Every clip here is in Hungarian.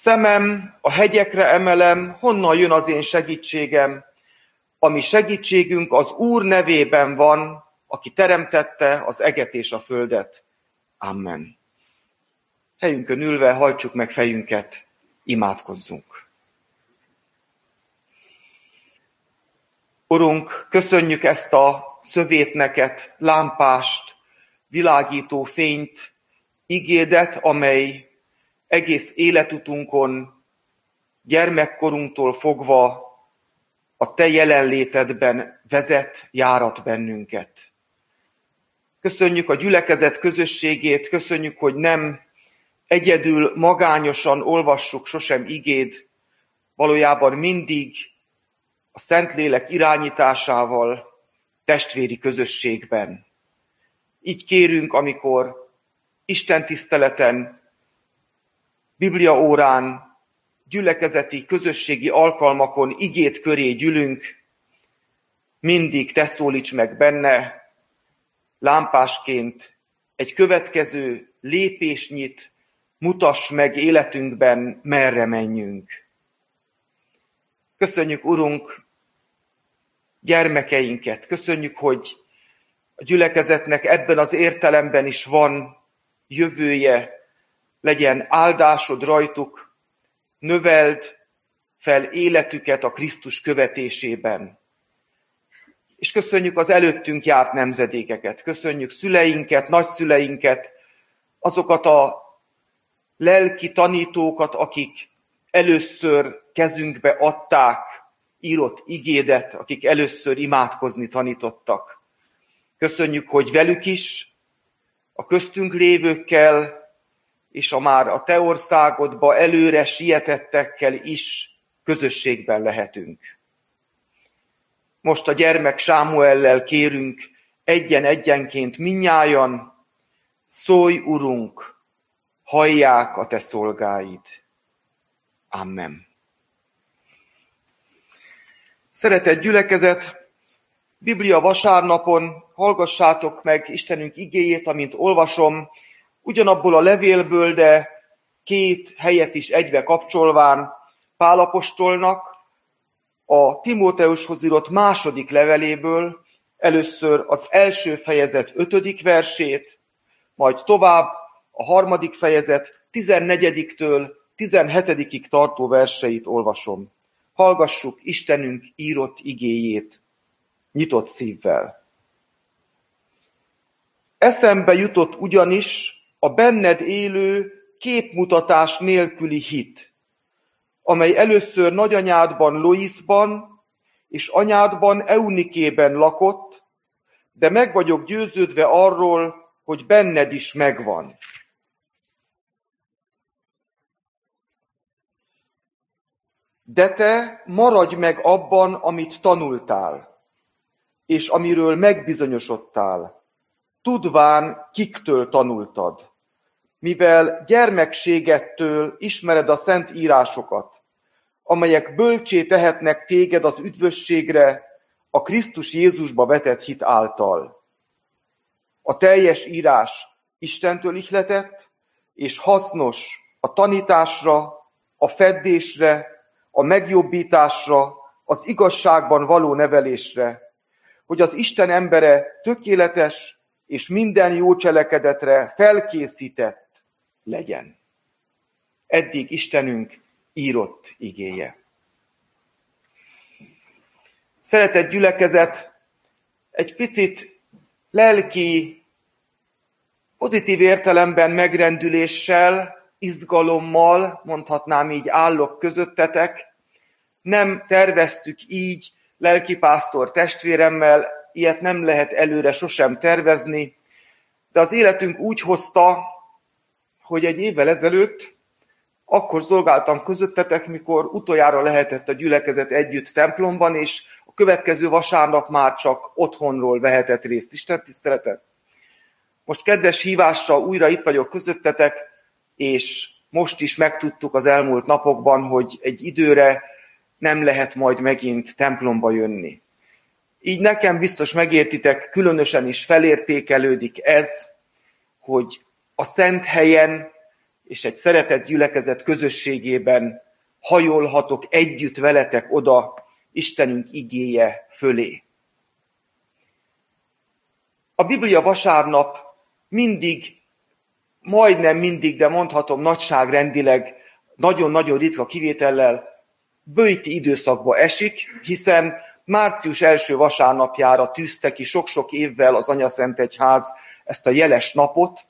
Szemem a hegyekre emelem, honnan jön az én segítségem? Ami segítségünk az Úr nevében van, aki teremtette az eget és a földet. Amen. Helyünkön ülve hajtsuk meg fejünket, imádkozzunk. Urunk, köszönjük ezt a szövétneket, lámpást, világító fényt, igédet, amely egész életutunkon, gyermekkorunktól fogva a Te jelenlétedben vezet, járat bennünket. Köszönjük a gyülekezet közösségét, köszönjük, hogy nem egyedül magányosan olvassuk sosem igéd, valójában mindig a Szentlélek irányításával, testvéri közösségben. Így kérünk, amikor Isten tiszteleten, Biblia órán, gyülekezeti, közösségi alkalmakon igét köré gyűlünk, mindig te szólíts meg benne, lámpásként egy következő lépésnyit, mutass meg életünkben, merre menjünk. Köszönjük, Urunk, gyermekeinket. Köszönjük, hogy a gyülekezetnek ebben az értelemben is van jövője, legyen áldásod rajtuk, növeld fel életüket a Krisztus követésében. És köszönjük az előttünk járt nemzedékeket, köszönjük szüleinket, nagyszüleinket, azokat a lelki tanítókat, akik először kezünkbe adták írott igédet, akik először imádkozni tanítottak. Köszönjük, hogy velük is, a köztünk lévőkkel, és a már a te országodba előre sietettekkel is közösségben lehetünk. Most a gyermek Sámuellel kérünk egyen-egyenként minnyájan, szólj, Urunk, hallják a te szolgáid. Amen. Szeretett gyülekezet, Biblia vasárnapon hallgassátok meg Istenünk igéjét, amint olvasom, ugyanabból a levélből, de két helyet is egybe kapcsolván Pálapostolnak, a Timóteushoz írott második leveléből, először az első fejezet ötödik versét, majd tovább a harmadik fejezet tizennegyediktől tizenhetedikig tartó verseit olvasom. Hallgassuk Istenünk írott igéjét nyitott szívvel. Eszembe jutott ugyanis a benned élő képmutatás nélküli hit, amely először nagyanyádban Loisban és anyádban Eunikében lakott, de meg vagyok győződve arról, hogy benned is megvan. De te maradj meg abban, amit tanultál, és amiről megbizonyosodtál, tudván kiktől tanultad, mivel gyermekségettől ismered a szent írásokat, amelyek bölcsé tehetnek téged az üdvösségre a Krisztus Jézusba vetett hit által. A teljes írás Istentől ihletett, és hasznos a tanításra, a feddésre, a megjobbításra, az igazságban való nevelésre, hogy az Isten embere tökéletes és minden jó cselekedetre felkészített legyen. Eddig Istenünk írott igéje. Szeretett gyülekezet, egy picit lelki, pozitív értelemben megrendüléssel, izgalommal, mondhatnám így állok közöttetek, nem terveztük így lelkipásztor testvéremmel, ilyet nem lehet előre sosem tervezni, de az életünk úgy hozta, hogy egy évvel ezelőtt akkor szolgáltam közöttetek, mikor utoljára lehetett a gyülekezet együtt templomban, és a következő vasárnap már csak otthonról vehetett részt Isten tiszteletet. Most kedves hívással újra itt vagyok közöttetek, és most is megtudtuk az elmúlt napokban, hogy egy időre nem lehet majd megint templomba jönni. Így nekem biztos megértitek, különösen is felértékelődik ez, hogy a szent helyen és egy szeretett gyülekezet közösségében hajolhatok együtt veletek oda Istenünk igéje fölé. A Biblia vasárnap mindig, majdnem mindig, de mondhatom nagyságrendileg, nagyon-nagyon ritka kivétellel bőti időszakba esik, hiszen március első vasárnapjára tűzte ki sok-sok évvel az Anyaszent Egyház ezt a jeles napot,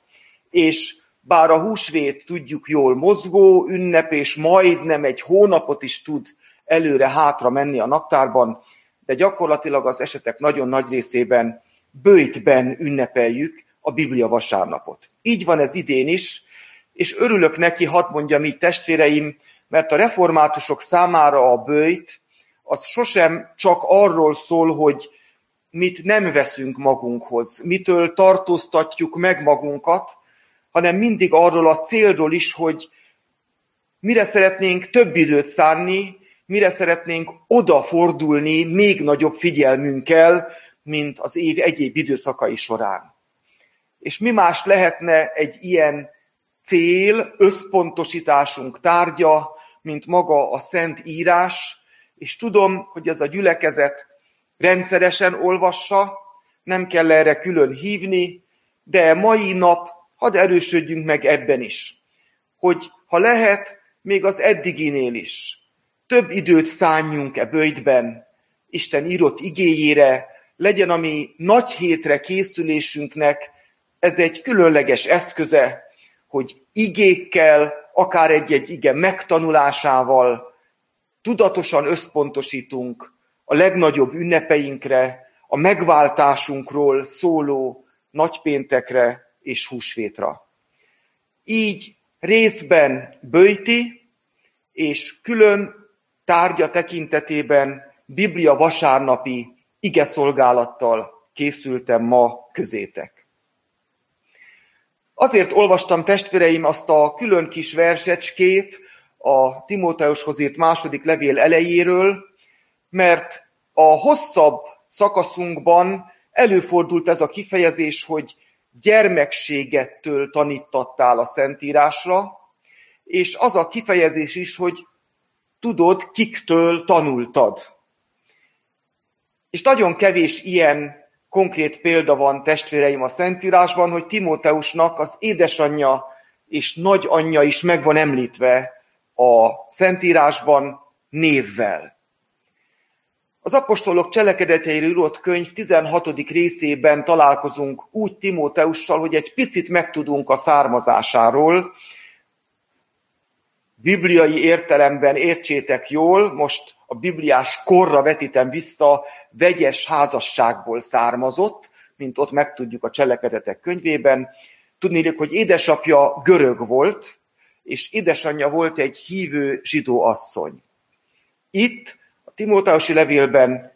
és bár a húsvét tudjuk jól mozgó ünnep, és majdnem egy hónapot is tud előre-hátra menni a naptárban, de gyakorlatilag az esetek nagyon nagy részében bőjtben ünnepeljük a Biblia vasárnapot. Így van ez idén is, és örülök neki, hadd mondjam így testvéreim, mert a reformátusok számára a bőjt az sosem csak arról szól, hogy mit nem veszünk magunkhoz, mitől tartóztatjuk meg magunkat, hanem mindig arról a célról is, hogy mire szeretnénk több időt szánni, mire szeretnénk odafordulni még nagyobb figyelmünkkel, mint az év egyéb időszakai során. És mi más lehetne egy ilyen cél, összpontosításunk tárgya, mint maga a Szent Írás, és tudom, hogy ez a gyülekezet rendszeresen olvassa, nem kell erre külön hívni, de mai nap hadd erősödjünk meg ebben is, hogy ha lehet, még az eddiginél is több időt szálljunk e bőjtben, Isten írott igéjére, legyen a mi nagy hétre készülésünknek, ez egy különleges eszköze, hogy igékkel, akár egy-egy ige megtanulásával tudatosan összpontosítunk a legnagyobb ünnepeinkre, a megváltásunkról szóló nagypéntekre és húsvétra. Így részben bőjti, és külön tárgya tekintetében Biblia vasárnapi ige szolgálattal készültem ma közétek. Azért olvastam testvéreim azt a külön kis versecskét a Timóteushoz írt második levél elejéről, mert a hosszabb szakaszunkban előfordult ez a kifejezés, hogy gyermekségettől tanítattál a Szentírásra, és az a kifejezés is, hogy tudod, kiktől tanultad. És nagyon kevés ilyen konkrét példa van testvéreim a Szentírásban, hogy Timóteusnak az édesanyja és nagyanyja is meg van említve a Szentírásban névvel. Az apostolok cselekedeteiről írott könyv 16. részében találkozunk úgy Timóteussal, hogy egy picit megtudunk a származásáról. Bibliai értelemben értsétek jól, most a bibliás korra vetítem vissza, vegyes házasságból származott, mint ott megtudjuk a cselekedetek könyvében. Tudni, hogy édesapja görög volt, és édesanyja volt egy hívő zsidó asszony. Itt Timóteusi levélben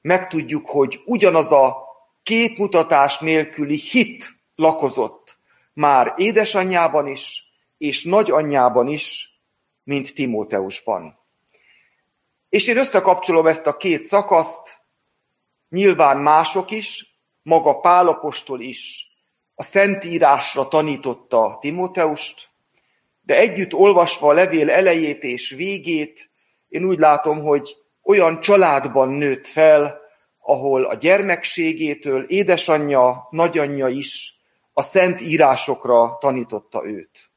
megtudjuk, hogy ugyanaz a képmutatás nélküli hit lakozott már édesanyjában is, és nagyanyjában is, mint Timóteusban. És én összekapcsolom ezt a két szakaszt, nyilván mások is, maga Pálapostól is a Szentírásra tanította Timóteust, de együtt olvasva a levél elejét és végét, én úgy látom, hogy olyan családban nőtt fel, ahol a gyermekségétől édesanyja, nagyanyja is a szent írásokra tanította őt.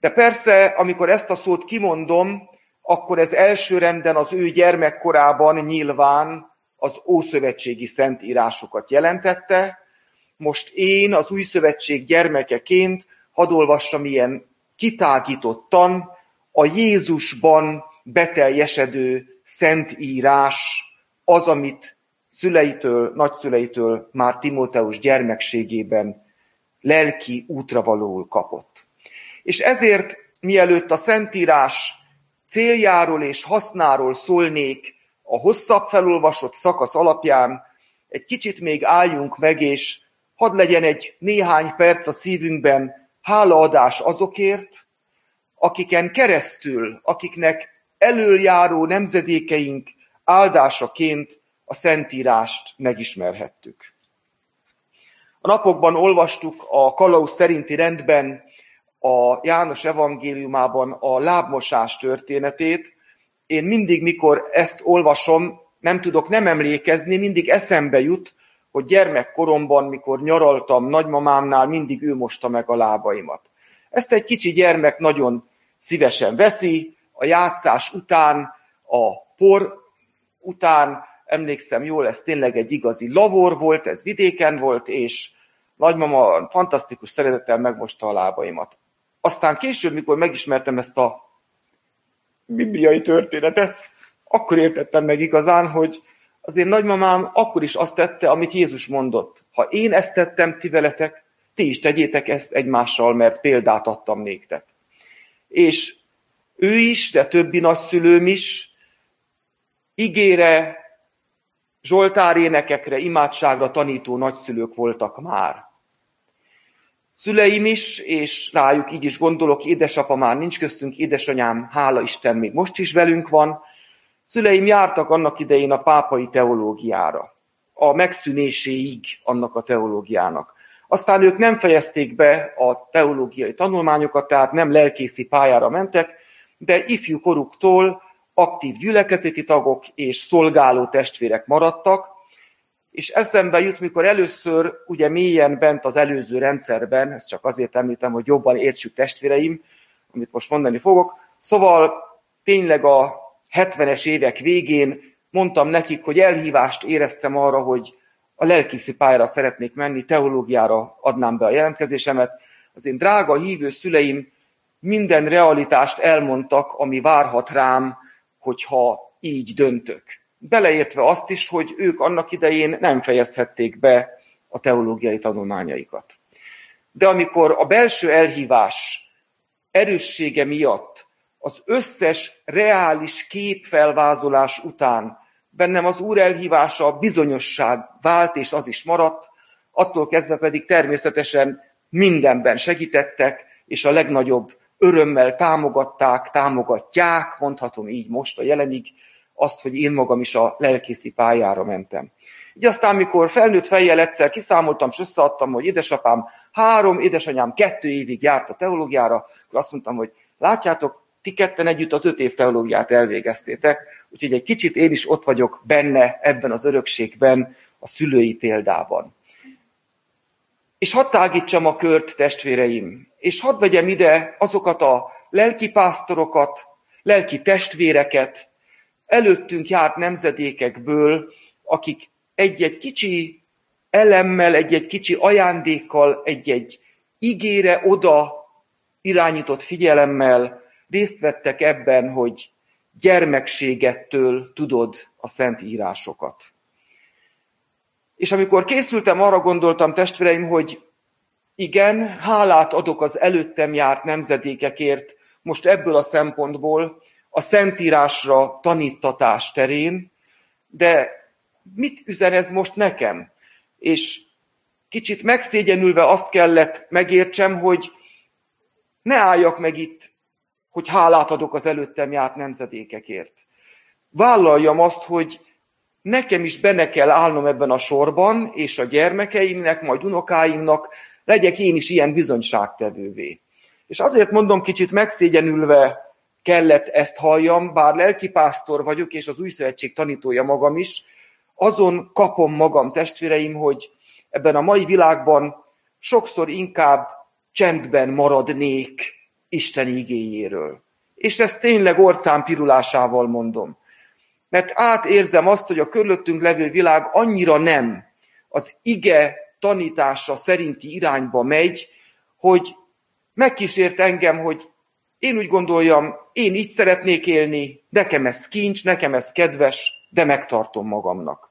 De persze, amikor ezt a szót kimondom, akkor ez elsőrenden az ő gyermekkorában nyilván az ószövetségi szentírásokat jelentette. Most én az új szövetség gyermekeként hadd olvassam ilyen kitágítottan a Jézusban beteljesedő szentírás az, amit szüleitől, nagyszüleitől már Timóteus gyermekségében lelki útravalóul kapott. És ezért, mielőtt a Szentírás céljáról és hasznáról szólnék a hosszabb felolvasott szakasz alapján, egy kicsit még álljunk meg, és hadd legyen egy néhány perc a szívünkben hálaadás azokért, akiken keresztül, akiknek elöljáró nemzedékeink áldásaként a Szentírást megismerhettük. A napokban olvastuk a kalauz szerinti rendben a János evangéliumában a lábmosás történetét. Én mindig, mikor ezt olvasom, nem tudok nem emlékezni, mindig eszembe jut, hogy gyermekkoromban, mikor nyaraltam nagymamámnál, mindig ő mosta meg a lábaimat. Ezt egy kicsi gyermek nagyon szívesen veszi, a játszás után, a por után, emlékszem jól, ez tényleg egy igazi lavor volt, ez vidéken volt, és nagymama fantasztikus szeretettel megmosta a lábaimat. Aztán később, mikor megismertem ezt a bibliai történetet, akkor értettem meg igazán, hogy az én nagymamám akkor is azt tette, amit Jézus mondott. Ha én ezt tettem ti veletek, ti is tegyétek ezt egymással, mert példát adtam néktek. És ő is, de többi nagyszülőm is igére, Zsoltár énekekre, imádságra tanító nagyszülők voltak már. Szüleim is, és rájuk így is gondolok, édesapa már nincs köztünk, édesanyám, hála Isten, még most is velünk van. Szüleim jártak annak idején a pápai teológiára, a megszűnéséig annak a teológiának. Aztán ők nem fejezték be a teológiai tanulmányokat, tehát nem lelkészi pályára mentek, de ifjú koruktól aktív gyülekezeti tagok és szolgáló testvérek maradtak, és eszembe jut, mikor először ugye mélyen bent az előző rendszerben, ezt csak azért említem, hogy jobban értsük testvéreim, amit most mondani fogok, szóval tényleg a 70-es évek végén mondtam nekik, hogy elhívást éreztem arra, hogy a lelkiszi pályára szeretnék menni, teológiára adnám be a jelentkezésemet. Az én drága hívő szüleim minden realitást elmondtak, ami várhat rám, hogyha így döntök. Beleértve azt is, hogy ők annak idején nem fejezhették be a teológiai tanulmányaikat. De amikor a belső elhívás erőssége miatt az összes reális képfelvázolás után bennem az Úr elhívása a bizonyosság vált, és az is maradt, attól kezdve pedig természetesen mindenben segítettek, és a legnagyobb örömmel támogatták, támogatják, mondhatom így most a jelenig, azt, hogy én magam is a lelkészi pályára mentem. Így aztán, mikor felnőtt fejjel egyszer kiszámoltam, és összeadtam, hogy édesapám három, édesanyám kettő évig járt a teológiára, akkor azt mondtam, hogy látjátok, ti ketten együtt az öt év teológiát elvégeztétek, úgyhogy egy kicsit én is ott vagyok benne, ebben az örökségben, a szülői példában. És hadd tágítsam a kört, testvéreim, és hadd vegyem ide azokat a lelki pásztorokat, lelki testvéreket, előttünk járt nemzedékekből, akik egy-egy kicsi elemmel, egy-egy kicsi ajándékkal, egy-egy igére oda irányított figyelemmel részt vettek ebben, hogy gyermekségettől tudod a szent írásokat. És amikor készültem, arra gondoltam, testvéreim, hogy igen, hálát adok az előttem járt nemzedékekért, most ebből a szempontból, a Szentírásra tanítatás terén, de mit üzen ez most nekem? És kicsit megszégyenülve azt kellett megértsem, hogy ne álljak meg itt, hogy hálát adok az előttem járt nemzedékekért. Vállaljam azt, hogy nekem is benne kell állnom ebben a sorban, és a gyermekeimnek, majd unokáimnak legyek én is ilyen bizonyságtevővé. És azért mondom, kicsit megszégyenülve kellett ezt halljam, bár lelkipásztor vagyok, és az új szövetség tanítója magam is, azon kapom magam, testvéreim, hogy ebben a mai világban sokszor inkább csendben maradnék Isten igényéről. És ezt tényleg orcán pirulásával mondom. Mert átérzem azt, hogy a körülöttünk levő világ annyira nem az ige tanítása szerinti irányba megy, hogy megkísért engem, hogy én úgy gondoljam, én így szeretnék élni, nekem ez kincs, nekem ez kedves, de megtartom magamnak.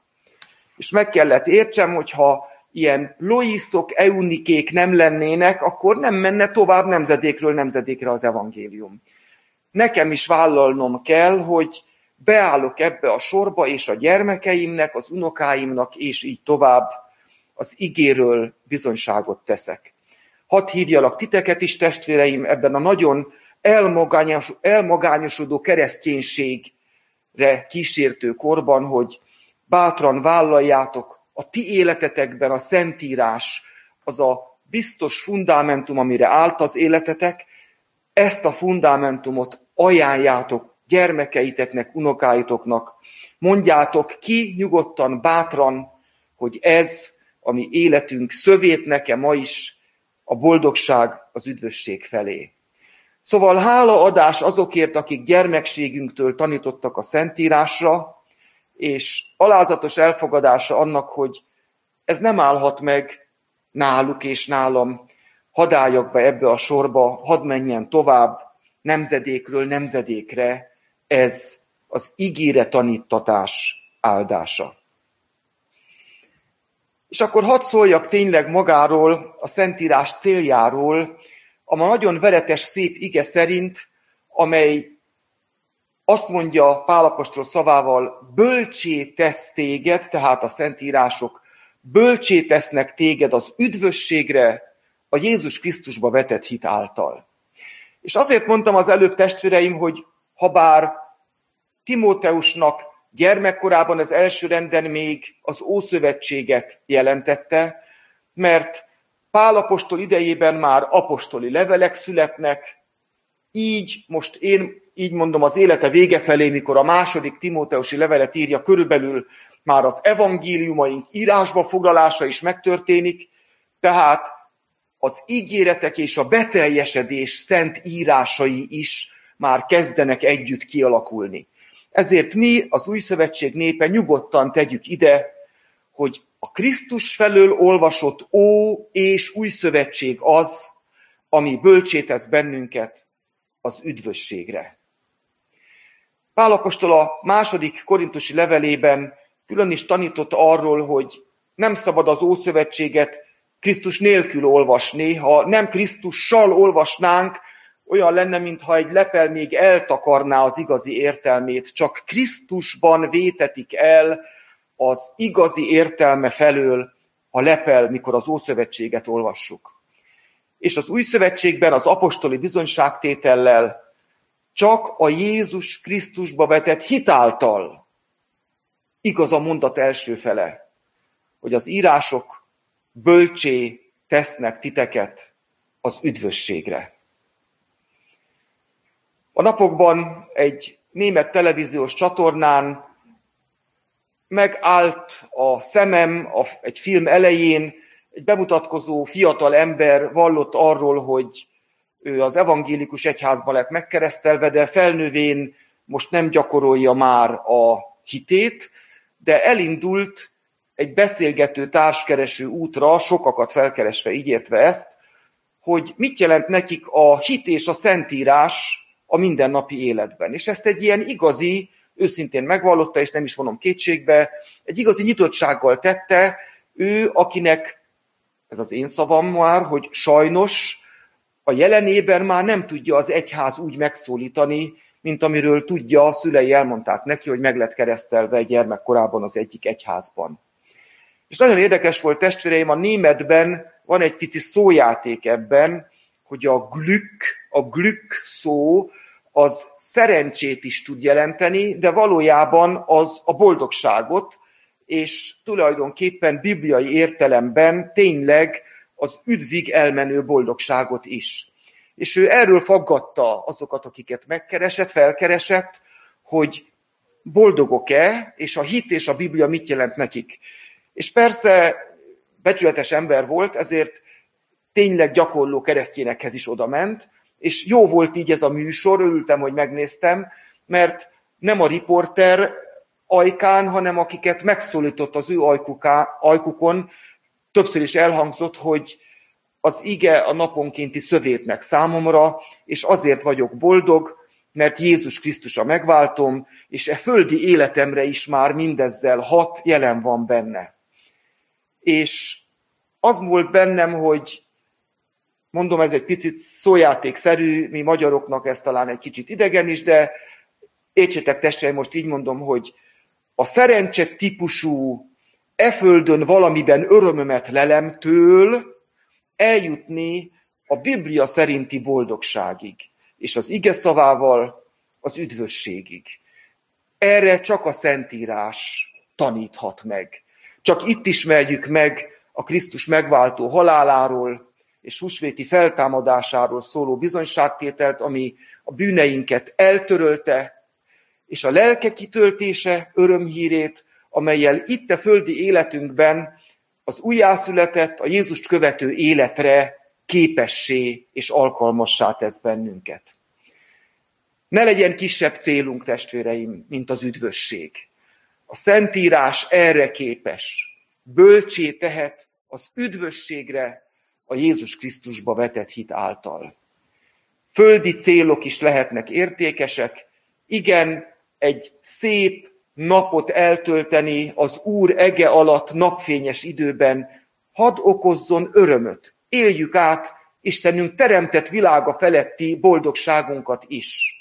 És meg kellett értsem, hogy ha ilyen loiszok, eunikék nem lennének, akkor nem menne tovább nemzedékről nemzedékre az evangélium. Nekem is vállalnom kell, hogy beállok ebbe a sorba, és a gyermekeimnek, az unokáimnak, és így tovább az igéről bizonyságot teszek. Hadd hívjalak titeket is, testvéreim, ebben a nagyon elmagányos, elmagányosodó kereszténységre kísértő korban, hogy bátran vállaljátok a ti életetekben a Szentírás, az a biztos fundamentum, amire állt az életetek, ezt a fundamentumot ajánljátok gyermekeiteknek, unokáitoknak. Mondjátok ki nyugodtan, bátran, hogy ez, ami életünk szövét nekem ma is, a boldogság az üdvösség felé. Szóval hálaadás azokért, akik gyermekségünktől tanítottak a Szentírásra, és alázatos elfogadása annak, hogy ez nem állhat meg náluk és nálam, hadd álljak be ebbe a sorba, hadd menjen tovább, nemzedékről nemzedékre, ez az ígére tanítatás áldása. És akkor hadd szóljak tényleg magáról, a Szentírás céljáról, a nagyon veretes szép ige szerint, amely azt mondja Pálapostról szavával, bölcsé tesz téged, tehát a szentírások bölcsé tesznek téged az üdvösségre, a Jézus Krisztusba vetett hit által. És azért mondtam az előbb testvéreim, hogy ha bár Timóteusnak gyermekkorában az első renden még az Ószövetséget jelentette, mert Pálapostól idejében már apostoli levelek születnek, így most én így mondom az élete vége felé, mikor a második Timóteusi levelet írja, körülbelül már az evangéliumaink írásba foglalása is megtörténik, tehát az ígéretek és a beteljesedés szent írásai is már kezdenek együtt kialakulni. Ezért mi, az új szövetség népe nyugodtan tegyük ide, hogy a Krisztus felől olvasott Ó és új szövetség az, ami bölcsétesz bennünket az üdvösségre. Pálapostól a második korintusi levelében külön is tanított arról, hogy nem szabad az Ószövetséget Krisztus nélkül olvasni. Ha nem Krisztussal olvasnánk, olyan lenne, mintha egy lepel még eltakarná az igazi értelmét. Csak Krisztusban vétetik el az igazi értelme felől a lepel, mikor az Ószövetséget olvassuk. És az Új Szövetségben az apostoli bizonyságtétellel csak a Jézus Krisztusba vetett hitáltal igaz a mondat első fele, hogy az írások bölcsé tesznek titeket az üdvösségre. A napokban egy német televíziós csatornán megállt a szemem a, egy film elején, egy bemutatkozó fiatal ember vallott arról, hogy ő az evangélikus egyházban lett megkeresztelve, de felnővén most nem gyakorolja már a hitét, de elindult egy beszélgető társkereső útra, sokakat felkeresve ígértve ezt, hogy mit jelent nekik a hit és a szentírás a mindennapi életben. És ezt egy ilyen igazi, őszintén megvallotta, és nem is vonom kétségbe, egy igazi nyitottsággal tette, ő, akinek, ez az én szavam már, hogy sajnos a jelenében már nem tudja az egyház úgy megszólítani, mint amiről tudja, a szülei elmondták neki, hogy meg lett keresztelve gyermekkorában az egyik egyházban. És nagyon érdekes volt testvéreim, a németben van egy pici szójáték ebben, hogy a glück, a glück szó az szerencsét is tud jelenteni, de valójában az a boldogságot, és tulajdonképpen bibliai értelemben tényleg az üdvig elmenő boldogságot is. És ő erről faggatta azokat, akiket megkeresett, felkeresett, hogy boldogok-e, és a hit és a Biblia mit jelent nekik. És persze becsületes ember volt, ezért tényleg gyakorló keresztényekhez is odament, és jó volt így ez a műsor, örültem, hogy megnéztem, mert nem a riporter ajkán, hanem akiket megszólított az ő ajkuká, ajkukon, többször is elhangzott, hogy az ige a naponkénti szövétnek számomra, és azért vagyok boldog, mert Jézus Krisztus a megváltom, és e földi életemre is már mindezzel hat jelen van benne. És az volt bennem, hogy mondom, ez egy picit szójátékszerű, mi magyaroknak ez talán egy kicsit idegen is, de értsétek testvéreim, most így mondom, hogy a szerencse típusú e földön valamiben örömömet lelemtől eljutni a Biblia szerinti boldogságig, és az ige szavával az üdvösségig. Erre csak a Szentírás taníthat meg. Csak itt ismerjük meg a Krisztus megváltó haláláról, és húsvéti feltámadásáról szóló bizonyságtételt, ami a bűneinket eltörölte, és a lelke kitöltése örömhírét, amelyel itt a földi életünkben az újjászületett, a Jézust követő életre képessé és alkalmassá tesz bennünket. Ne legyen kisebb célunk, testvéreim, mint az üdvösség. A Szentírás erre képes. Bölcsé tehet az üdvösségre a Jézus Krisztusba vetett hit által. Földi célok is lehetnek értékesek. Igen, egy szép napot eltölteni az Úr ege alatt napfényes időben, hadd okozzon örömöt. Éljük át Istenünk teremtett világa feletti boldogságunkat is.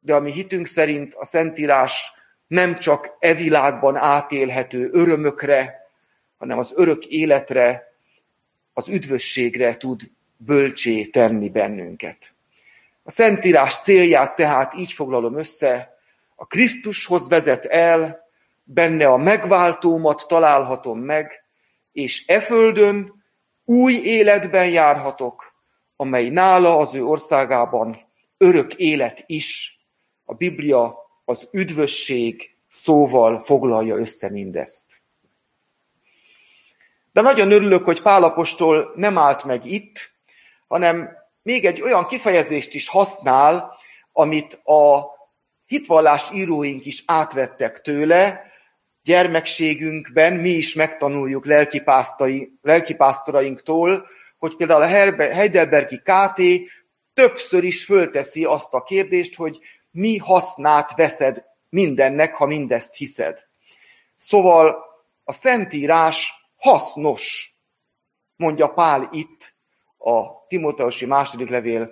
De a mi hitünk szerint a Szentírás nem csak e világban átélhető örömökre, hanem az örök életre, az üdvösségre tud bölcsé tenni bennünket. A Szentírás célját tehát így foglalom össze, a Krisztushoz vezet el, benne a megváltómat találhatom meg, és e földön új életben járhatok, amely nála az ő országában örök élet is. A Biblia az üdvösség szóval foglalja össze mindezt. De nagyon örülök, hogy Pálapostól nem állt meg itt, hanem még egy olyan kifejezést is használ, amit a hitvallás íróink is átvettek tőle, gyermekségünkben mi is megtanuljuk lelkipásztorainktól, hogy például a Heidelbergi KT többször is fölteszi azt a kérdést, hogy mi hasznát veszed mindennek, ha mindezt hiszed. Szóval a Szentírás hasznos, mondja Pál itt a Timóteusi második levél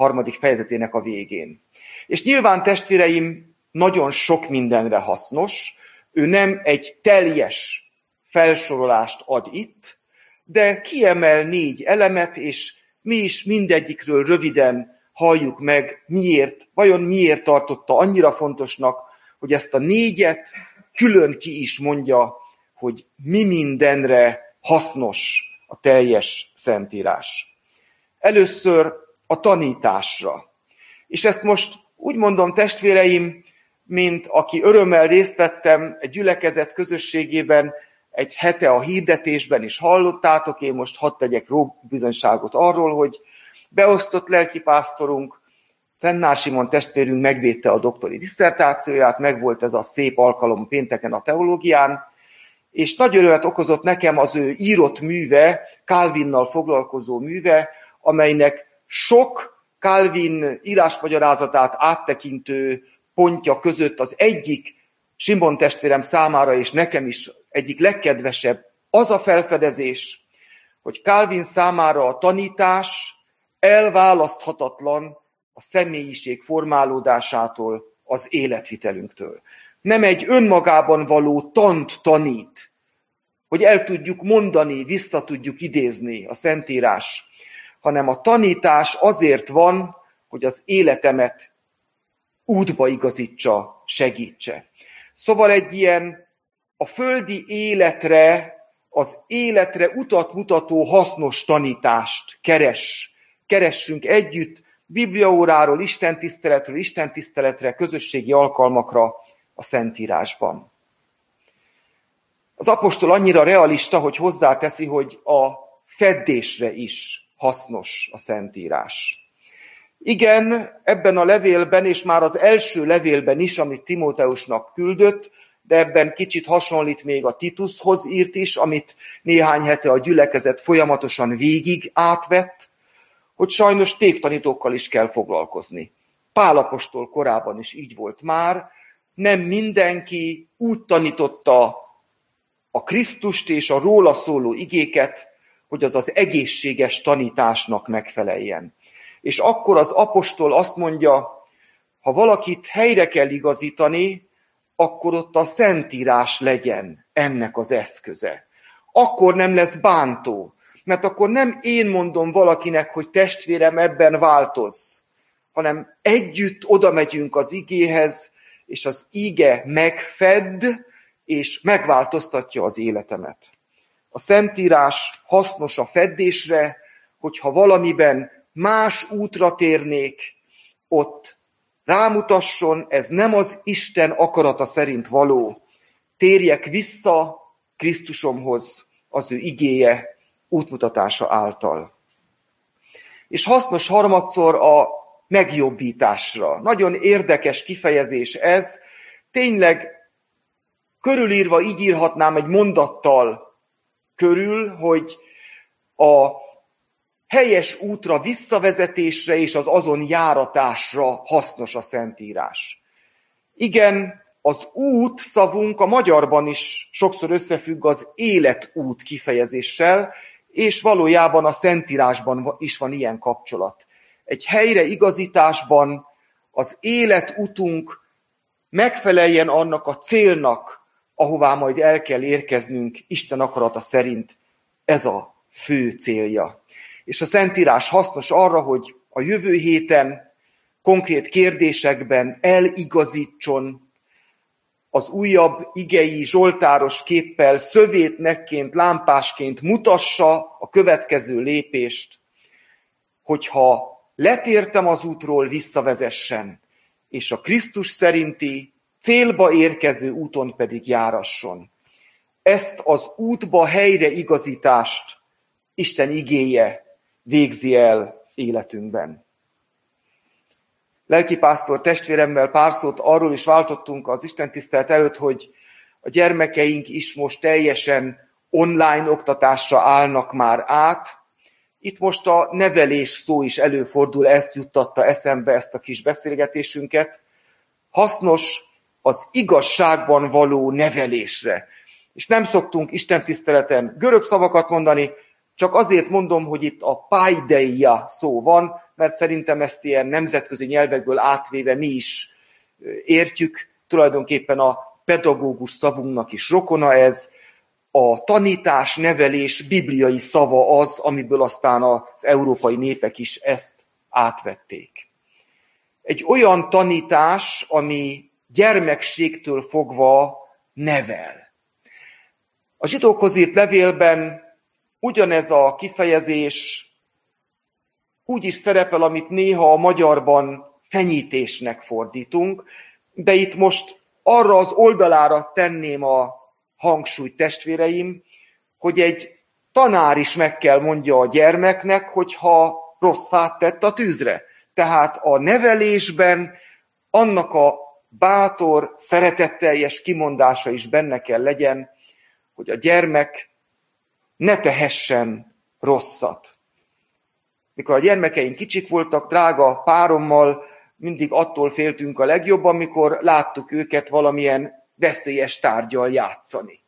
harmadik fejezetének a végén. És nyilván testvéreim nagyon sok mindenre hasznos, ő nem egy teljes felsorolást ad itt, de kiemel négy elemet, és mi is mindegyikről röviden halljuk meg, miért, vajon miért tartotta annyira fontosnak, hogy ezt a négyet külön ki is mondja, hogy mi mindenre hasznos a teljes szentírás. Először a tanításra. És ezt most úgy mondom, testvéreim, mint aki örömmel részt vettem egy gyülekezet közösségében, egy hete a hirdetésben is hallottátok, én most hadd tegyek bizonyságot arról, hogy beosztott lelkipásztorunk, Szennár Simon testvérünk megvédte a doktori diszertációját, megvolt ez a szép alkalom pénteken a teológián, és nagy örömet okozott nekem az ő írott műve, Calvinnal foglalkozó műve, amelynek sok Calvin írásmagyarázatát áttekintő pontja között az egyik Simon testvérem számára és nekem is egyik legkedvesebb az a felfedezés, hogy Calvin számára a tanítás elválaszthatatlan a személyiség formálódásától, az életvitelünktől. Nem egy önmagában való tant tanít, hogy el tudjuk mondani, vissza tudjuk idézni a Szentírás, hanem a tanítás azért van, hogy az életemet útba igazítsa, segítse. Szóval egy ilyen a földi életre, az életre utat mutató hasznos tanítást keres. Keressünk együtt bibliaóráról, istentiszteletről, istentiszteletre, közösségi alkalmakra a Szentírásban. Az apostol annyira realista, hogy hozzáteszi, hogy a feddésre is hasznos a Szentírás. Igen, ebben a levélben, és már az első levélben is, amit Timóteusnak küldött, de ebben kicsit hasonlít még a Titushoz írt is, amit néhány hete a gyülekezet folyamatosan végig átvett, hogy sajnos tévtanítókkal is kell foglalkozni. Pálapostól korábban is így volt már, nem mindenki úgy tanította a Krisztust és a róla szóló igéket, hogy az az egészséges tanításnak megfeleljen. És akkor az apostol azt mondja, ha valakit helyre kell igazítani, akkor ott a szentírás legyen ennek az eszköze. Akkor nem lesz bántó, mert akkor nem én mondom valakinek, hogy testvérem ebben változ, hanem együtt oda megyünk az igéhez, és az ige megfed, és megváltoztatja az életemet. A Szentírás hasznos a feddésre, hogyha valamiben más útra térnék, ott rámutasson, ez nem az Isten akarata szerint való. Térjek vissza Krisztusomhoz az ő igéje útmutatása által. És hasznos harmadszor a megjobbításra. Nagyon érdekes kifejezés ez. Tényleg körülírva így írhatnám egy mondattal körül, hogy a helyes útra visszavezetésre és az azon járatásra hasznos a Szentírás. Igen, az út szavunk a magyarban is sokszor összefügg az életút kifejezéssel, és valójában a Szentírásban is van ilyen kapcsolat. Egy helyre igazításban az életutunk megfeleljen annak a célnak, ahová majd el kell érkeznünk Isten akarata szerint. Ez a fő célja. És a Szentírás hasznos arra, hogy a jövő héten konkrét kérdésekben eligazítson az újabb igei zsoltáros képpel szövétnekként, lámpásként mutassa a következő lépést, hogyha letértem az útról, visszavezessen, és a Krisztus szerinti célba érkező úton pedig járasson. Ezt az útba helyre igazítást Isten igéje végzi el életünkben. Lelkipásztor testvéremmel pár szót arról is váltottunk az Isten tisztelet előtt, hogy a gyermekeink is most teljesen online oktatásra állnak már át. Itt most a nevelés szó is előfordul, ezt juttatta eszembe ezt a kis beszélgetésünket. Hasznos az igazságban való nevelésre. És nem szoktunk Isten tiszteleten görög szavakat mondani, csak azért mondom, hogy itt a paideia szó van, mert szerintem ezt ilyen nemzetközi nyelvekből átvéve mi is értjük. Tulajdonképpen a pedagógus szavunknak is rokona ez. A tanítás, nevelés bibliai szava az, amiből aztán az európai népek is ezt átvették. Egy olyan tanítás, ami gyermekségtől fogva nevel. A zsidókhoz írt levélben ugyanez a kifejezés úgy is szerepel, amit néha a magyarban fenyítésnek fordítunk, de itt most arra az oldalára tenném a hangsúlyt testvéreim, hogy egy tanár is meg kell mondja a gyermeknek, hogyha rossz fát tett a tűzre. Tehát a nevelésben annak a bátor, szeretetteljes kimondása is benne kell legyen, hogy a gyermek ne tehessen rosszat. Mikor a gyermekeink kicsik voltak, drága párommal, mindig attól féltünk a legjobban, amikor láttuk őket valamilyen veszélyes tárgyal játszani.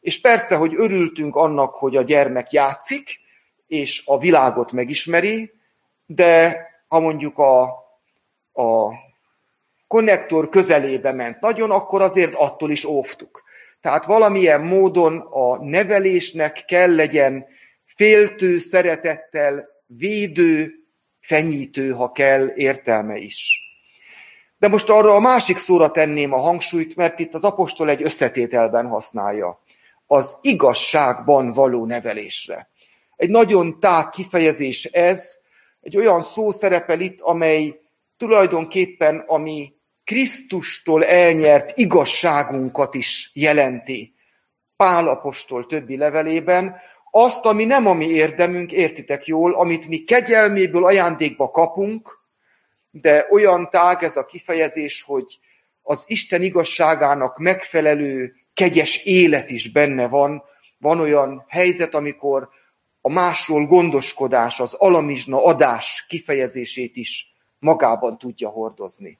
És persze, hogy örültünk annak, hogy a gyermek játszik, és a világot megismeri, de ha mondjuk a, a konnektor közelébe ment nagyon, akkor azért attól is óvtuk. Tehát valamilyen módon a nevelésnek kell legyen féltő szeretettel, védő, fenyítő, ha kell, értelme is. De most arra a másik szóra tenném a hangsúlyt, mert itt az apostol egy összetételben használja. Az igazságban való nevelésre. Egy nagyon tág kifejezés ez, egy olyan szó szerepel itt, amely tulajdonképpen a mi Krisztustól elnyert igazságunkat is jelenti. Pál apostol többi levelében, azt, ami nem a mi érdemünk, értitek jól, amit mi kegyelméből ajándékba kapunk, de olyan tág ez a kifejezés, hogy az Isten igazságának megfelelő kegyes élet is benne van. Van olyan helyzet, amikor a másról gondoskodás, az alamizsna adás kifejezését is magában tudja hordozni.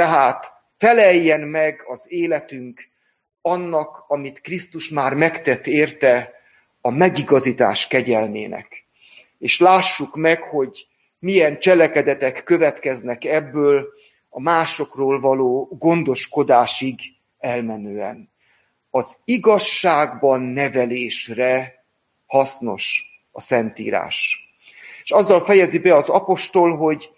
Tehát feleljen meg az életünk annak, amit Krisztus már megtett érte a megigazítás kegyelmének. És lássuk meg, hogy milyen cselekedetek következnek ebből a másokról való gondoskodásig elmenően. Az igazságban nevelésre hasznos a Szentírás. És azzal fejezi be az apostol, hogy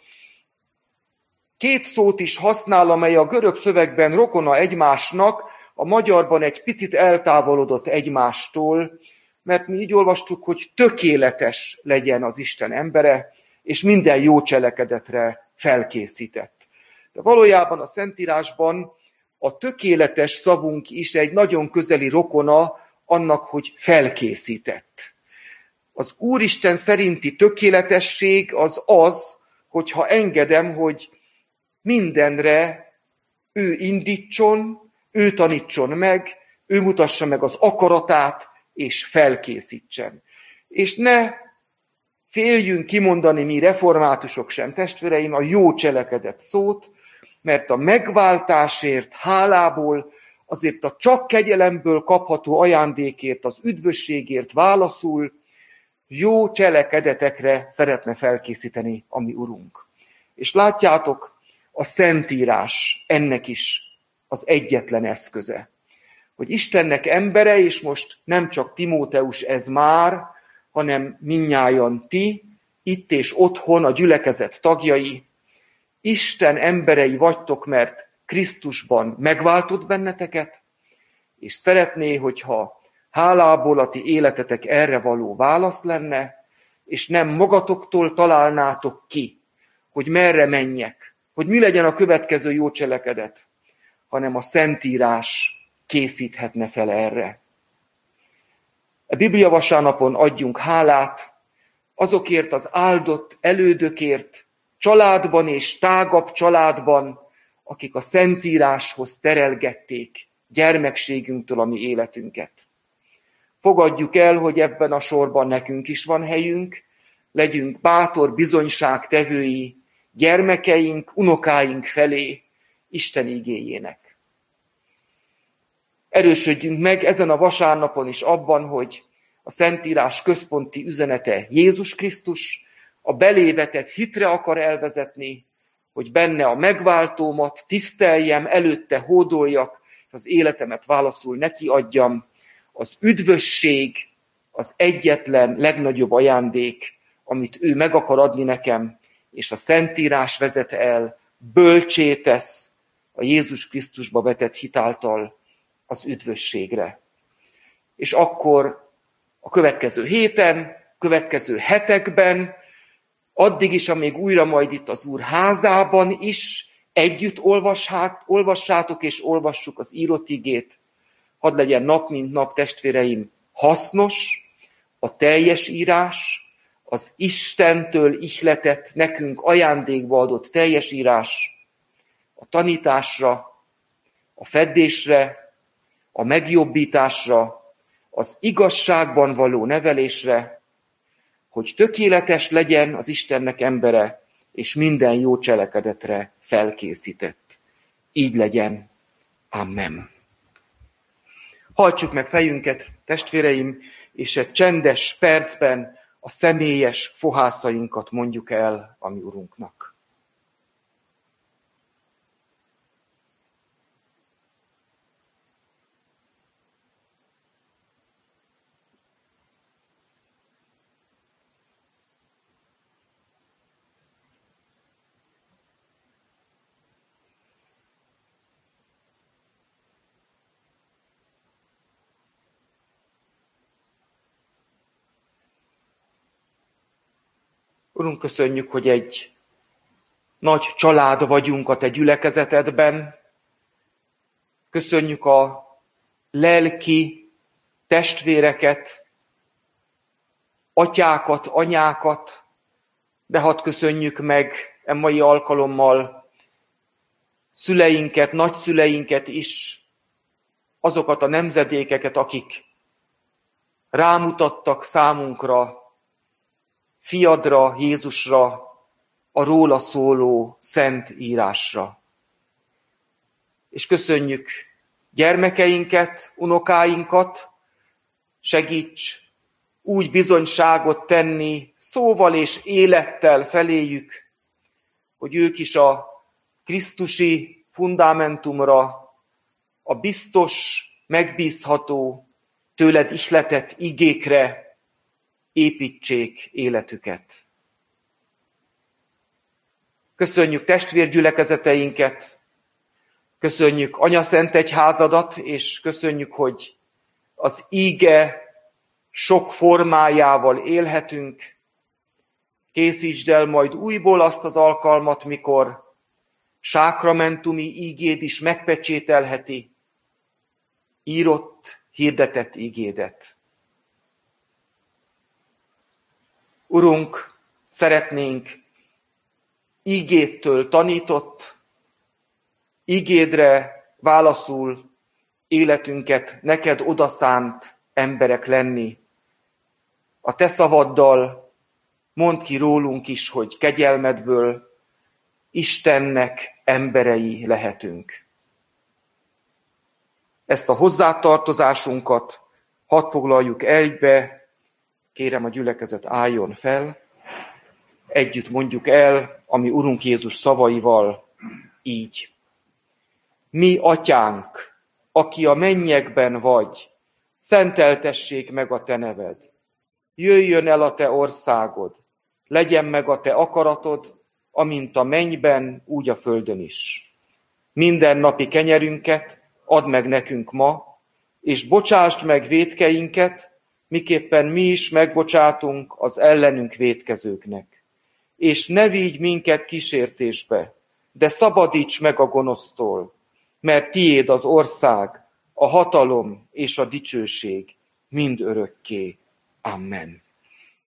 Két szót is használ, amely a görög szövegben rokona egymásnak, a magyarban egy picit eltávolodott egymástól, mert mi így olvastuk, hogy tökéletes legyen az Isten embere, és minden jó cselekedetre felkészített. De valójában a Szentírásban a tökéletes szavunk is egy nagyon közeli rokona annak, hogy felkészített. Az Úristen szerinti tökéletesség az az, hogyha engedem, hogy mindenre ő indítson, ő tanítson meg, ő mutassa meg az akaratát, és felkészítsen. És ne féljünk kimondani mi reformátusok sem, testvéreim, a jó cselekedet szót, mert a megváltásért, hálából, azért a csak kegyelemből kapható ajándékért, az üdvösségért válaszul, jó cselekedetekre szeretne felkészíteni a mi Urunk. És látjátok, a Szentírás ennek is az egyetlen eszköze. Hogy Istennek embere, és most nem csak Timóteus ez már, hanem minnyájan ti, itt és otthon a gyülekezet tagjai, Isten emberei vagytok, mert Krisztusban megváltott benneteket, és szeretné, hogyha hálából a ti életetek erre való válasz lenne, és nem magatoktól találnátok ki, hogy merre menjek, hogy mi legyen a következő jó cselekedet, hanem a Szentírás készíthetne fel erre. A Biblia vasárnapon adjunk hálát azokért az áldott elődökért, családban és tágabb családban, akik a Szentíráshoz terelgették gyermekségünktől a mi életünket. Fogadjuk el, hogy ebben a sorban nekünk is van helyünk, legyünk bátor bizonyságtevői gyermekeink, unokáink felé Isten igéjének. Erősödjünk meg ezen a vasárnapon is abban, hogy a Szentírás központi üzenete Jézus Krisztus, a belévetett hitre akar elvezetni, hogy benne a megváltómat tiszteljem, előtte hódoljak, és az életemet válaszul neki adjam. Az üdvösség az egyetlen legnagyobb ajándék, amit ő meg akar adni nekem, és a Szentírás vezet el, bölcsé tesz a Jézus Krisztusba vetett hitáltal az üdvösségre. És akkor a következő héten, következő hetekben addig is, amíg újra majd itt az Úr házában is együtt olvashát, olvassátok és olvassuk az írott igét, hadd legyen nap mint nap, testvéreim, hasznos, a teljes írás, az Istentől ihletett, nekünk ajándékba adott teljes írás, a tanításra, a feddésre, a megjobbításra, az igazságban való nevelésre, hogy tökéletes legyen az Istennek embere, és minden jó cselekedetre felkészített. Így legyen. Amen. Hajtsuk meg fejünket, testvéreim, és egy csendes percben a személyes fohászainkat mondjuk el a mi Urunknak. Urunk, köszönjük, hogy egy nagy család vagyunk a Te gyülekezetedben. Köszönjük a lelki testvéreket, atyákat, anyákat, de hadd köszönjük meg e mai alkalommal szüleinket, nagyszüleinket is, azokat a nemzedékeket, akik rámutattak számunkra fiadra, Jézusra, a róla szóló szent írásra. És köszönjük gyermekeinket, unokáinkat, segíts úgy bizonyságot tenni szóval és élettel feléjük, hogy ők is a Krisztusi fundamentumra, a biztos, megbízható, tőled ihletett igékre építsék életüket. Köszönjük testvérgyülekezeteinket, köszönjük Szent Egyházadat, és köszönjük, hogy az íge sok formájával élhetünk. Készítsd el majd újból azt az alkalmat, mikor sákramentumi ígéd is megpecsételheti írott, hirdetett ígédet. Urunk, szeretnénk ígédtől tanított, ígédre válaszul életünket neked odaszánt emberek lenni. A te szavaddal mondd ki rólunk is, hogy kegyelmedből Istennek emberei lehetünk. Ezt a hozzátartozásunkat hadd foglaljuk egybe, kérem a gyülekezet álljon fel, együtt mondjuk el, ami Urunk Jézus szavaival így. Mi, atyánk, aki a mennyekben vagy, szenteltessék meg a te neved. Jöjjön el a te országod, legyen meg a te akaratod, amint a mennyben, úgy a földön is. Minden napi kenyerünket add meg nekünk ma, és bocsásd meg vétkeinket, miképpen mi is megbocsátunk az ellenünk vétkezőknek. És ne vigy minket kísértésbe, de szabadíts meg a gonosztól, mert tiéd az ország, a hatalom és a dicsőség mind örökké. Amen.